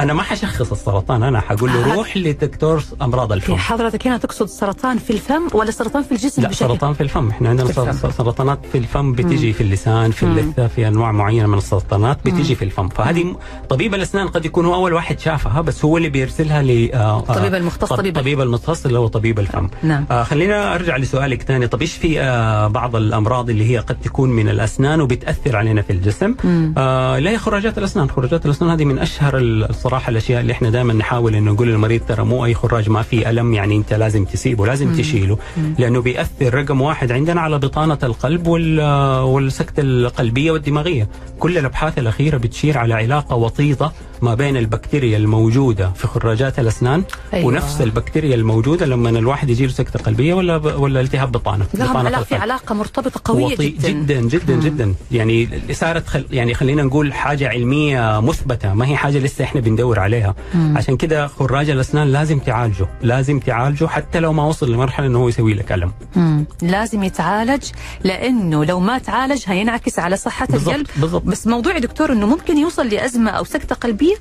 أنا ما حشخص السرطان أنا حقول له آه. روح لدكتور أمراض الفم. حضرتك هنا تقصد سرطان في الفم ولا سرطان في الجسم لا بشكل سرطان في الفم. إحنا عندنا في سرطانات في الفم بتيجي في اللسان في اللثه في أنواع معينة من السرطانات بتيجي في الفم. فهذه طبيب الأسنان قد يكون هو أول واحد شافها بس هو اللي بيرسلها ل آه، آه، الطبيب المختص، طب- طبيب- طبيب المختص اللي هو طبيب الفم. نعم. آه خلينا أرجع لسؤالك ثاني. طب إيش في آه بعض الأمراض اللي هي قد تكون من الأسنان وبتأثر علينا في الجسم؟ آه لا هي خراجات الأسنان. خراجات الأسنان هذه من أشهر الصراحة الأشياء اللي إحنا دائما نحاول إنه نقول للمريض ترى مو أي خراج ما في ألم يعني أنت لازم تسيبه لازم تشيله لأنه بيأثر رقم واحد عندنا على بطانة القلب وال والسكتة القلبية والدماغية. كل الأبحاث الأخيرة بتشير على علاقة وطيدة ما بين البكتيريا الموجودة في خراجات الأسنان أيوة. ونفس البكتيريا الموجودة لما الواحد يجي له سكتة قلبية ولا ولا التهاب بطانه لهم بطانة علاقه في. علاقة مرتبطة قوية وطي- جدا جدا جدا جدا يعني صارت خل يعني خلينا نقول حاجة علمية مثبتة ما هي حاجة لسه إحنا بندور عليها عشان كده خراج الأسنان لازم تعالجه لازم تعالجه حتى لو ما وصل لمرحلة إنه هو يسوي لك ألم مم. لازم يتعالج لأنه لو ما تعالج هينعكس على صحة بالضبط، القلب بالضبط. بس موضوع دكتور إنه ممكن يوصل لأزمة أو سكتة قلبية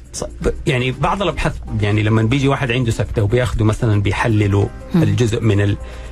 يعني بعض الأبحاث يعني لما بيجي واحد عنده سكتة وبياخذوا مثلا بيحللوا الجزء من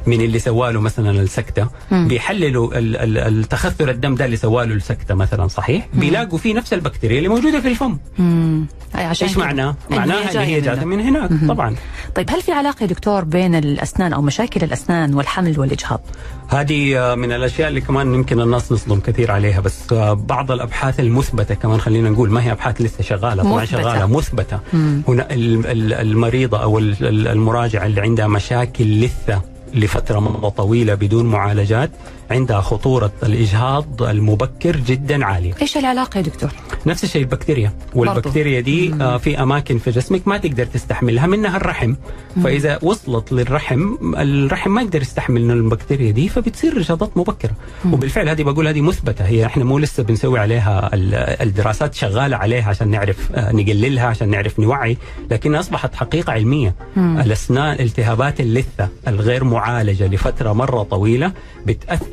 من اللي سواله مثلا السكتة بيحللوا ال- ال- التخثر الدم ده اللي سواله السكتة مثلا صحيح بيلاقوا فيه نفس البكتيريا اللي موجودة في الفم مم. أي عشان إيش. معناه؟ معناها إن هي. جاته من هناك طبعا طيب هل في علاقة دكتور بين الأسنان أو مشاكل الأسنان والحمل والإجهاض؟ هذه آه، من الأشياء اللي كمان يمكن الناس نصدم كثير عليها بس آه، بعض الأبحاث المثبتة كمان خلينا نقول ما هي أبحاث لسه شغالة طبعا مثبتة. شغالة مثبتة هنا ال- ال- المريضة أو ال- ال- المراجعه اللي عندها مشاكل لثه لفترة مرة طويلة بدون معالجات. عندها خطورة الإجهاض المبكر جدا عالية. إيش العلاقة يا دكتور؟ نفس الشيء البكتيريا والبكتيريا دي آه في أماكن في جسمك ما تقدر تستحملها منها الرحم. فإذا وصلت للرحم الرحم ما يقدر يستحمل البكتيريا دي فبتصير اجهاضات مبكرة. وبالفعل هذه بقول هذه مثبتة. هي إحنا مو لسه بنسوي عليها ال- الدراسات شغالة عليها عشان نعرف آه نقللها عشان نعرف نوعي. لكنها أصبحت حقيقة علمية. الأسنان التهابات اللثة الغير معالجة لفترة مرة طويلة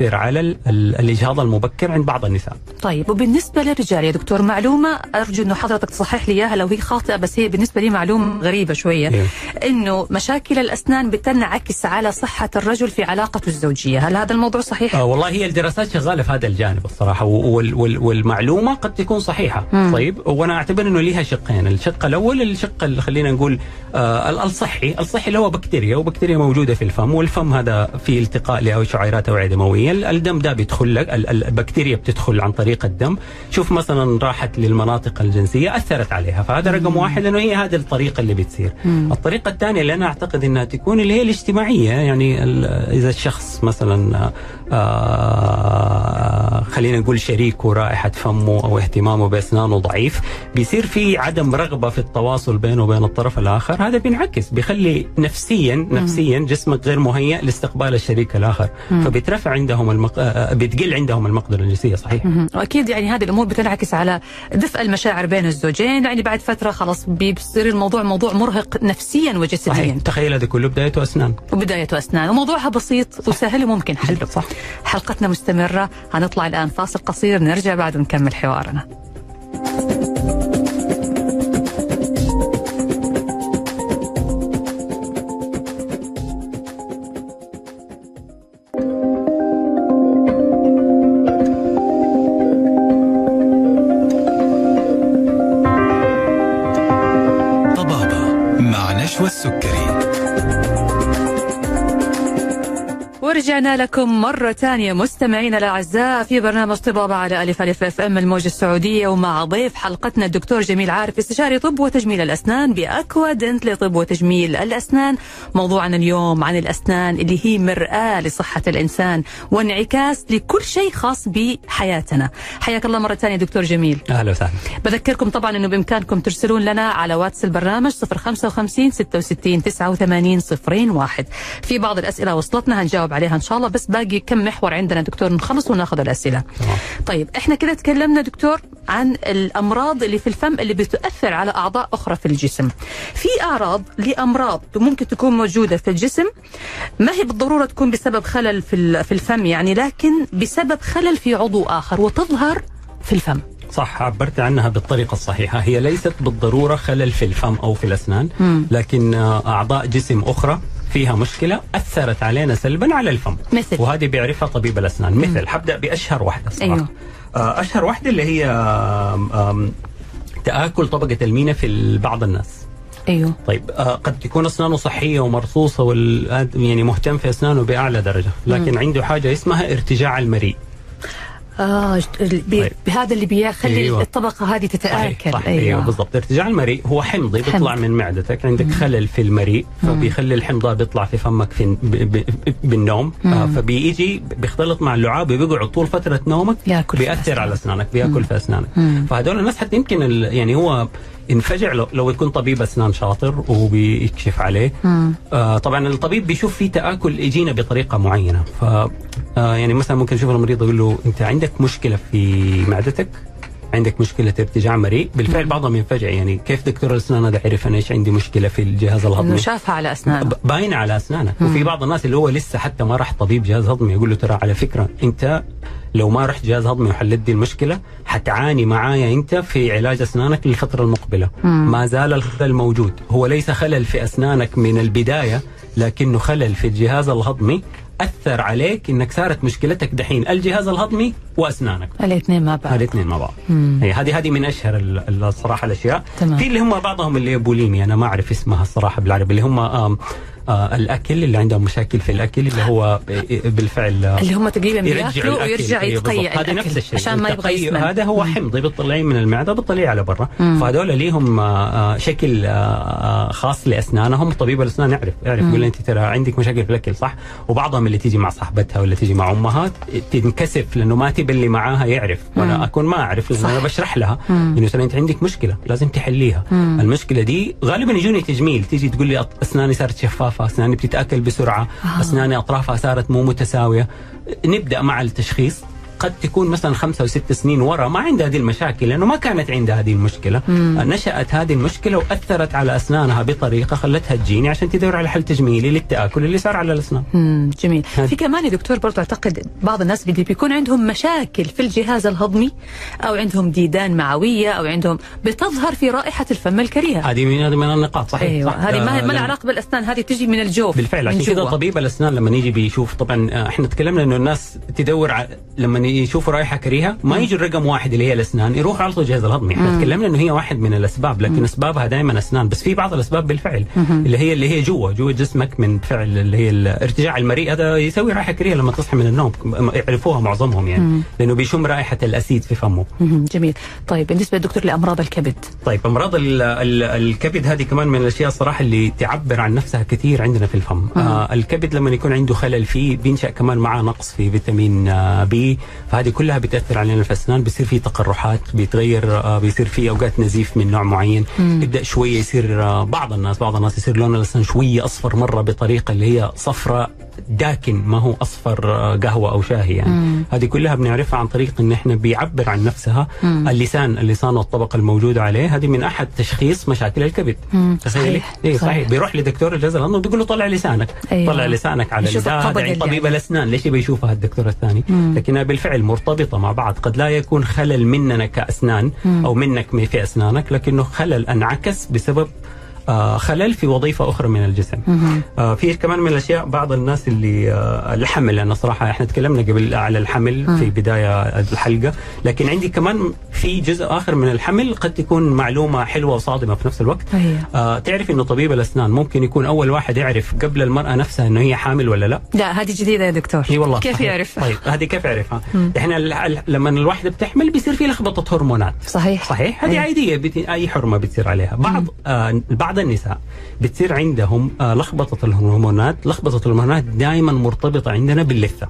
بتاثر على ال- ال- الإجهاض المبكر عند بعض النساء طيب وبالنسبة للرجال يا دكتور معلومة أرجو إنه حضرتك تصحح لي إياها لو هي خاطئة بس هي بالنسبة لي معلومة غريبة شوية إيه. إنه مشاكل الأسنان بتنعكس على صحة الرجل في علاقته الزوجية، هل هذا الموضوع صحيح؟ آه والله هي الدراسات شغالة في هذا الجانب الصراحة وال وال والمعلومة قد تكون صحيحة مم. طيب وأنا أعتبر إنه لها شقين الشق الأول الشق اللي خلينا نقول آه ال- الصحي الصحي اللي هو بكتيريا وبكتيريا موجودة في الفم والفم هذا في التقاء لشعيرات اوعيه دمويه الدم ده بيدخل لك ال- ال- البكتيريا بتدخل عن طريق الدم. شوف مثلا راحت للمناطق الجنسية أثرت عليها فهذا رقم واحد لأنه هي هذه الطريقة اللي بتصير. الطريقة الثانية اللي أنا أعتقد إنها تكون اللي هي الاجتماعية يعني إذا الشخص مثلا آه خلينا نقول شريكه رائحه فمه أو اهتمامه بأسنانه ضعيف. بيصير في عدم رغبة في التواصل بينه وبين الطرف الآخر. هذا بينعكس بيخلي نفسيا نفسيا جسمك غير مهيئ لاستقبال الشريك الآخر. فبيترفع عندهم المق... بتقل عندهم المقدرة الجنسية صحيح. وأكيد يعني هذه الأمور بتنعكس على دفء المشاعر بين الزوجين. يعني بعد فترة خلاص بيصير الموضوع موضوع مرهق نفسيا صحيح. وجسديا تخيل هذا كله بدايته اسنان وبدايته اسنان وموضوعها بسيط وسهل وممكن حله صح. حلقتنا مستمرة. هنطلع الآن فاصل قصير نرجع بعد ونكمل حوارنا. ورجعنا لكم مرة ثانية. مستمعينا الأعزاء في برنامج طبابة على ألف ألف FM الموجة السعودية ومع ضيف حلقتنا الدكتور جميل عارف استشاري طب وتجميل الأسنان ب Aqua Dent لطب وتجميل الأسنان. موضوعنا اليوم عن الأسنان اللي هي مرآة لصحة الإنسان وانعكاس لكل شيء خاص بحياتنا. حياك الله مرة ثانية دكتور جميل. أهلا وسهلا. بذكركم طبعا إنه بإمكانكم ترسلون لنا على واتس البرنامج 055 66 89 01 في بعض الأسئلة وصلتنا هنجاوب عليها إن شاء الله بس باقي كم محور عندنا دكتور نخلص وناخذ الأسئلة. طيب إحنا كده تكلمنا دكتور عن الأمراض اللي في الفم اللي بتؤثر على أعضاء أخرى في الجسم. في أعراض لأمراض ممكن تكون موجودة في الجسم ما هي بالضرورة تكون بسبب خلل في في الفم يعني لكن بسبب خلل في عضو آخر وتظهر في الفم. صح عبرت عنها بالطريقة الصحيحة هي ليست بالضرورة خلل في الفم أو في الأسنان لكن آه، أعضاء جسم أخرى فيها مشكلة أثرت علينا سلبا على الفم. مثل؟ وهذه بيعرفها طبيب الأسنان. مثل حبدأ بأشهر واحدة صراحة. أيوه. آه، أشهر واحدة اللي هي تآكل طبقة المينا في بعض الناس. أيوه. طيب آه، قد تكون أسنانه صحية ومرصوصة وال يعني مهتم في أسنانه بأعلى درجة لكن عنده حاجة اسمها ارتجاع المريء. آه بي طيب. بهذا اللي بيخلي أيوة. الطبقة هذه تتآكل. صح أيوه, أيوة. بالضبط. ارتجاع المريء هو حمضي بيطلع حمض. من معدتك. عندك خلل في المريء فبيخلي الحمض ده بيطلع في فمك في بالنوم. آه فبيجي بيختلط مع اللعاب وبيقعد طول فترة نومك بيأثر أسنانك. على أسنانك. بيأكل في أسنانك. فهدول الناس حتى يمكن يعني هو انفجع لو, لو يكون طبيب أسنان شاطر وبيكشف عليه. آه طبعا الطبيب بيشوف في تآكل يجينا بطريقة معينة. ف آه يعني مثلا ممكن يشوف المريض يقول له أنت عندك مشكلة في معدتك؟ عندك مشكلة ارتجاع مريء؟ بالفعل بعضهم ينفجع. يعني كيف دكتور الأسنان هذا عرف أنا إيش عندي مشكلة في الجهاز إنه الهضمي شافها على أسنانه. باينة على اسنانك وفي بعض الناس اللي هو لسه حتى ما راح طبيب جهاز هضمي يقول له ترى على فكرة أنت لو ما رحت جهاز هضمي وحلت دي المشكلة حتعاني معايا أنت في علاج أسنانك للفترة المقبلة. ما زال الخلل موجود. هو ليس خلل في أسنانك من البداية لكنه خلل في الجهاز الهضمي. أثر عليك إنك صارت مشكلتك دحين الجهاز الهضمي وأسنانك. الاثنين مع بعض. الاثنين مع بعض. هي هذه هذه من أشهر ال- ال- الصراحة الأشياء. تمام. في اللي هم بعضهم اللي بوليمي أنا ما أعرف اسمها الصراحة بالعربي اللي هم الأكل اللي عندهم مشاكل في الأكل اللي هو ب- بالفعل آه، اللي هم تقريبا يرجعوا بيأكلوا. ويرجع أيوة يتقيأ. هذا نفس الشيء. عشان ما يبغى يسمن. هذا هو حمضي بتطلعيه من المعدة بتطلعيه على برا. فهذول ليهم آه، آه، شكل آه، آه، خاص لأسنانهم. طبيب الأسنان يعرف يعرف يقول أنت ترى عندك مشاكل في الأكل صح؟ وبعضهم اللي تيجي مع صاحبتها ولا تيجي مع أمها تنكسف لأنه ما تبي اللي معاها يعرف. وأنا أكون ما أعرف لأنه صح. أنا بشرح لها إنه ترى أنت عندك مشكلة لازم تحليها. المشكلة دي غالبا يجوني تجميل تيجي تقول لي أسناني صارت شفافة. أسناني بتتأكل بسرعة أسناني أطرافها صارت مو متساوية. نبدأ مع التشخيص. قد تكون مثلا خمسة وست سنين ورا ما عندها هذه المشاكل لأنه ما كانت عندها هذه المشكلة نشأت هذه المشكلة وأثرت على أسنانها بطريقة خلتها تجيني عشان تدور على حل تجميلي للتأكل اللي صار على الأسنان مم، جميل هذا. في كمان يا دكتور برضو أعتقد بعض الناس اللي بيكون عندهم مشاكل في الجهاز الهضمي أو عندهم ديدان معوية أو عندهم بتظهر في رائحة الفم الكريهة هذه من هذه من النقاط صحيح أيوه صح. هذه ما آه، ما لها علاقة بالأسنان هذه تجي من الجوف بالفعل عشان كذا. طبيب الأسنان لما يجي بيشوف طبعا آه، إحنا تكلمنا إنه الناس تدور ع... لما يشوفوا رائحه كريهة ما يجي الرقم واحد اللي هي الأسنان يروحوا على طول الجهاز الهضمي إحنا تكلمنا إنه هي واحد من الأسباب لكن أسبابها دائما أسنان بس في بعض الأسباب بالفعل اللي هي اللي هي جوا جوا جسمك من فعل اللي هي ارتجاع المريء هذا يسوي رائحه كريهة لما تصحى من النوم يعرفوها معظمهم يعني لأنه بيشم رائحة الأسيد في فمه. جميل. طيب بالنسبة دكتور لأمراض الكبد. طيب أمراض ال ال الكبد هذه كمان من الأشياء الصراحه اللي تعبر عن نفسها كثير عندنا في الفم. آه الكبد لما يكون عنده خلل فيه بينشأ كمان معاه نقص في فيتامين آه بي فهذه كلها بتأثر علينا في الأسنان بيصير في تقرحات بيتغير آه بيصير في أوقات نزيف من نوع معين. يبدأ شوية يصير آه بعض الناس بعض الناس يصير لون الأسنان شوية أصفر مرة بطريقة اللي هي صفراء داكن ما هو أصفر آه، قهوة أو شاهي يعني. هذه كلها بنعرفها عن طريق إن إحنا بيعبر عن نفسها. اللسان اللسان والطبقة الموجودة عليه هذه من أحد تشخيص مشاكل الكبد. تخيلي؟ صحيح. اي صحيح. صحيح. بيروح لدكتور الجهاز الهضمي بيقول له طلع لسانك. أيوة. طلع لسانك على يعني طبيب. الأسنان. ليش يبي يشوفها الدكتور الثاني؟ لكنها بالفعل مرتبطة مع بعض. قد لا يكون خلل مننا كأسنان أو منك في أسنانك لكنه خلل أنعكس بسبب خلل في وظيفة أخرى من الجسم. آه في كمان من الأشياء بعض الناس اللي آه الحمل لأنه صراحة إحنا تكلمنا قبل على الحمل في بداية الحلقة لكن عندي كمان في جزء آخر من الحمل قد تكون معلومة حلوة وصادمة في نفس الوقت. آه تعرف إنه طبيب الأسنان ممكن يكون أول واحد يعرف قبل المرأة نفسها إنه هي حامل ولا لا؟ لا هذه جديدة يا دكتور إي والله كيف. يعرف طيب هذه كيف يعرفها؟ إحنا لما الواحدة بتحمل بيصير في لخبطة هرمونات صحيح صحيح هذه أي. عادية. أي حرمة بتصير عليها بعض آه بعض النساء بتصير عندهم آه لخبطة الهرمونات لخبطة الهرمونات دائما مرتبطة عندنا باللثة.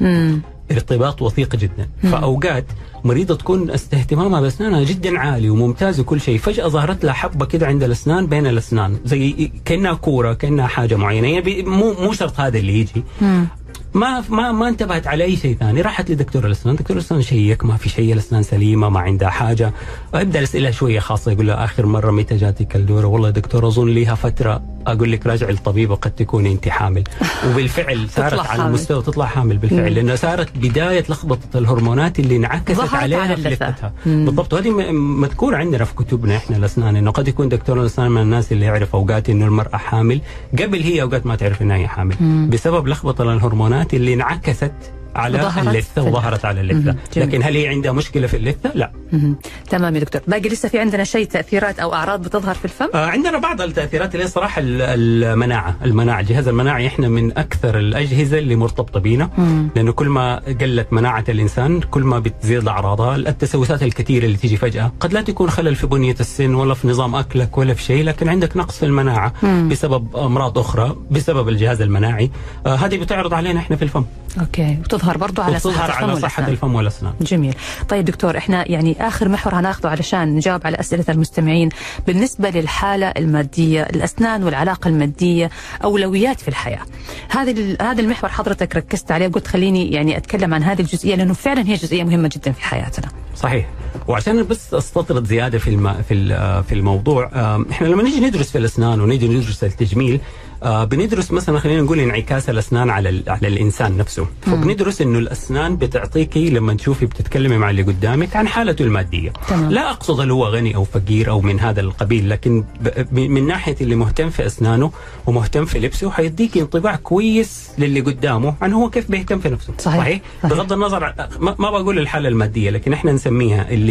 مم. ارتباط وثيق جدا. فأوقات مريضة تكون اهتمامها بأسنانها جدا عالي وممتاز وكل شيء فجأة ظهرت لها حبة كده عند الأسنان بين الأسنان زي كأنها كورة كأنها حاجة معينة. يعني مو مو شرط هذا اللي يجي. مم. ما ما ما انتبهت على أي شيء ثاني. راحت لدكتور الاسنان دكتور الاسنان شيك ما في شيء. الاسنان سليمة ما عندها حاجة. أبدأ الاسئله شوية خاصة. يقول لها آخر مرة متى جاتك الدورة؟ والله يا دكتور أظن ليها فترة. أقول لك راجع للطبيب وقد تكون أنت حامل. وبالفعل صارت على حامل. مستوى تطلع حامل بالفعل. لانها صارت بداية لخبطة الهرمونات اللي انعكست عليها على. لثتها بالضبط. وهذه م- مذكورة عندنا في كتبنا إحنا الأسنان. إنه قد يكون دكتور الاسنان من الناس اللي يعرف أوقات إنه المرأة حامل. قبل هي أوقات ما تعرف إنها هي حامل. بسبب لخبطة الهرمونات اللي انعكست على اللثة وظهرت على اللثة. لكن هل هي عندها مشكلة في اللثة؟ لا. مهم. تمام يا دكتور. باقي لسه في عندنا شيء تأثيرات أو أعراض بتظهر في الفم؟ آه، عندنا بعض التأثيرات اللي صراحة ال- المناعة، المناعة، الجهاز المناعي إحنا من أكثر الأجهزة اللي مرتبطة بينا. لأنه كل ما قلت مناعة الإنسان كل ما بتزيد أعراضها، التسوسات الكثيرة اللي تيجي فجأة، قد لا تكون خلل في بنية السن ولا في نظام أكلك ولا في شيء، لكن عندك نقص في المناعة بسبب أمراض أخرى، بسبب الجهاز المناعي، آه هذه بتعرض علينا إحنا في الفم، أوكي. وتظهر برضو على صحة الفم على والأسنان. الفم والأسنان. جميل. طيب دكتور إحنا يعني آخر محور هناخذه علشان نجاوب على أسئلة المستمعين. بالنسبة للحالة المادية الأسنان والعلاقة المادية أولويات في الحياة. هذه ال- هذا المحور حضرتك ركزت عليه قلت خليني يعني أتكلم عن هذه الجزئية لأنه فعلا هي جزئية مهمة جدا في حياتنا. صحيح. وعشان بس أستطرد زيادة في الم... في في الموضوع إحنا لما نيجي ندرس في الأسنان ونيجي ندرس التجميل آه، بندرس مثلا خلينا نقول انعكاس الأسنان على ال... على الإنسان نفسه فبندرس إنه الأسنان بتعطيكي لما تشوفي بتتكلمي مع اللي قدامك عن حالته المادية تمام. لا أقصد هل هو غني أو فقير أو من هذا القبيل لكن ب... من ناحية اللي مهتم في أسنانه ومهتم في لبسه حيديكي انطباع كويس للي قدامه عن هو كيف بيهتم في نفسه صحيح. صحيح؟ بغض النظر ما, ما بقول الحالة المادية لكن إحنا نسميها اللي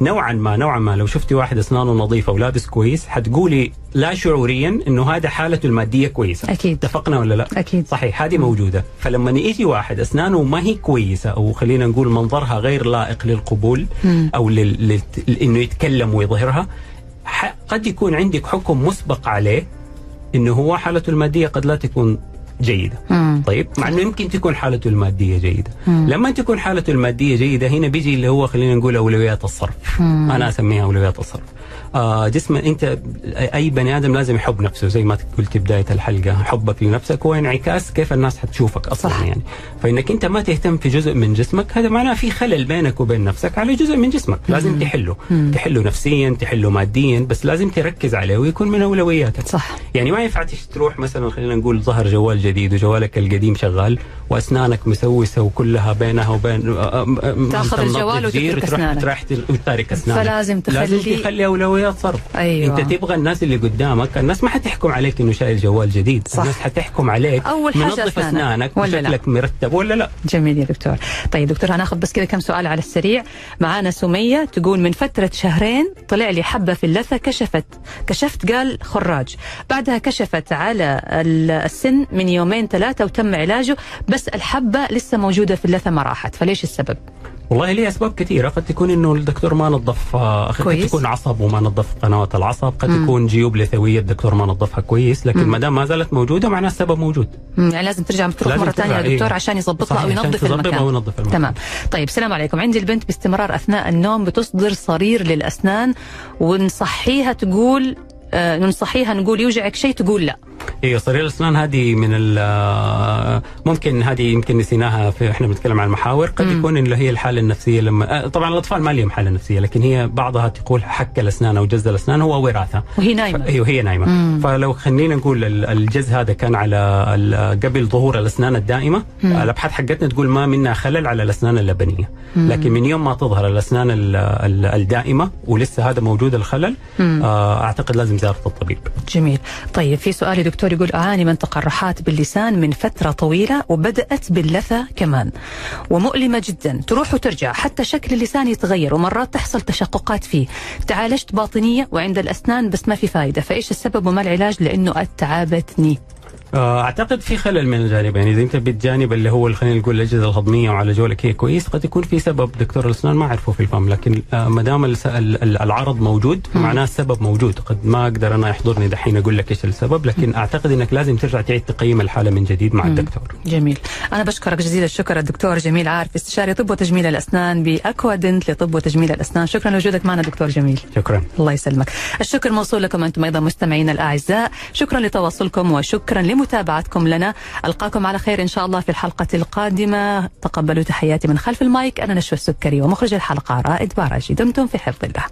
نوعا ما نوعا ما لو شفتي واحد أسنانه نظيفة ولابس كويس حتقولي لا شعوريا إنه هذا حالته المادية كويسة أكيد. اتفقنا ولا لا أكيد. صحيح هذه موجودة فلما يجي واحد أسنانه ما هي كويسة أو خلينا نقول منظرها غير لائق للقبول أو لل... لل... إنه يتكلم ويظهرها. قد يكون عندك حكم مسبق عليه إنه هو حالته المادية قد لا تكون جيدة. مم. طيب مع إنه يمكن تكون حالته المادية جيدة. لما تكون حالته المادية جيدة هنا بيجي اللي هو خلينا نقول أولويات الصرف. أنا أسميها أولويات الصرف. جسم انت اي بني آدم لازم يحب نفسه زي ما قلت بداية الحلقة حبك لنفسك هو انعكاس كيف الناس حتشوفك أصلا صح. يعني. فإنك أنت ما تهتم في جزء من جسمك هذا معناه في خلل بينك وبين نفسك على جزء من جسمك. لازم تحله. تحله نفسيا تحله ماديا بس لازم تركز عليه ويكون من اولوياتك صح. يعني ما ينفع تروح مثلا خلينا نقول ظهر جوال جديد وجوالك القديم شغال وأسنانك مسوسه وكلها بينها وبين آه، آه، آه، تاخذ الجوال وتترك وتروح أسنانك. تراح ت- وتترك أسنانك. فلازم لازم تخلي- تخلي اولويات حريات صرف أيوة. أنت تبغى الناس اللي قدامك الناس ما حتحكم عليك إنه شايل جوال جديد صح. الناس حتحكم عليك أول حاجة منظف. أسنانك ولا لا؟ وشكلك مرتب ولا لا جميل يا دكتور طيب دكتور هناخذ بس كذا كم سؤال على السريع معانا سمية تقول من فترة شهرين طلع لي حبة في اللثة كشفت كشفت قال خراج بعدها كشفت على ال- السن من يومين ثلاثة وتم علاجه بس الحبة لسه موجودة في اللثة ما راحت فليش السبب والله ليه أسباب كثيرة. قد تكون إنه الدكتور ما نظف آه، قد. تكون عصب وما نظف قنوات العصب قد تكون جيوب لثوية الدكتور ما نظفها كويس لكن ما دام ما زالت موجودة معناه السبب موجود. مم، يعني لازم ترجع تروح ثانية ترجع، للدكتور إيه. عشان يظبطها عشان ينظف المكان. ينظف المكان. تمام. طيب السلام عليكم. عندي البنت باستمرار أثناء النوم بتصدر صرير للأسنان ونصحيها تقول ننصحيها نقول يوجعك شيء تقول لا. هي صرير الأسنان هذه من ال- آه، ممكن هذه يمكن نسيناها في إحنا بنتكلم عن المحاور. قد يكون اللي هي الحالة النفسية لما آه، طبعا الأطفال ما لهم حالة نفسية لكن هي بعضها تقول حك الأسنان أو جز الأسنان هو وراثة. وهي نايمة. أيوه هي نايمة. فلو خلينا نقول ال- الجز هذا كان على قبل ظهور الأسنان الدائمة الأبحاث حقتنا تقول ما منها خلل على الأسنان اللبنية. لكن من يوم ما تظهر الأسنان ال- ال- الدائمة ولسه هذا موجود الخلل آه، أعتقد لازم زياره الطبيب. جميل. طيب في سؤال دكتور يقول أعاني من تقرحات باللسان من فترة طويلة وبدأت باللثة كمان ومؤلمة جدا تروح وترجع حتى شكل اللسان يتغير ومرات تحصل تشققات فيه. تعالجت باطنية وعند الأسنان بس ما في فايدة فإيش السبب وما العلاج؟ لأنه تعبتني آه، أعتقد في خلل من الجانبين يعني إذا أنت بالجانب اللي هو خلينا نقول الأجهزة الهضمية وعلى جولك هي كويس قد يكون في سبب دكتور الأسنان ما عرفه في الفم لكن آه، ما دام العرض موجود معناه السبب موجود. قد ما أقدر أنا يحضرني دحين أقول لك إيش السبب لكن أعتقد إنك لازم ترجع تعيد تقييم الحالة من جديد مع الدكتور. جميل. أنا بشكرك جزيل الشكر الدكتور جميل عارف استشاري طب وتجميل الأسنان بأكوادنت لطب وتجميل الأسنان. شكرا لوجودك معنا دكتور جميل. شكرا. الله يسلمك. الشكر موصول لكم أنتم أيضا مستمعينا الأعزاء. شكرا لتواصلكم وشكرا متابعتكم لنا. ألقاكم على خير إن شاء الله في الحلقة القادمة. تقبلوا تحياتي من خلف المايك. أنا نشوى السكري ومخرج الحلقة رائد باراجي. دمتم في حفظ الله.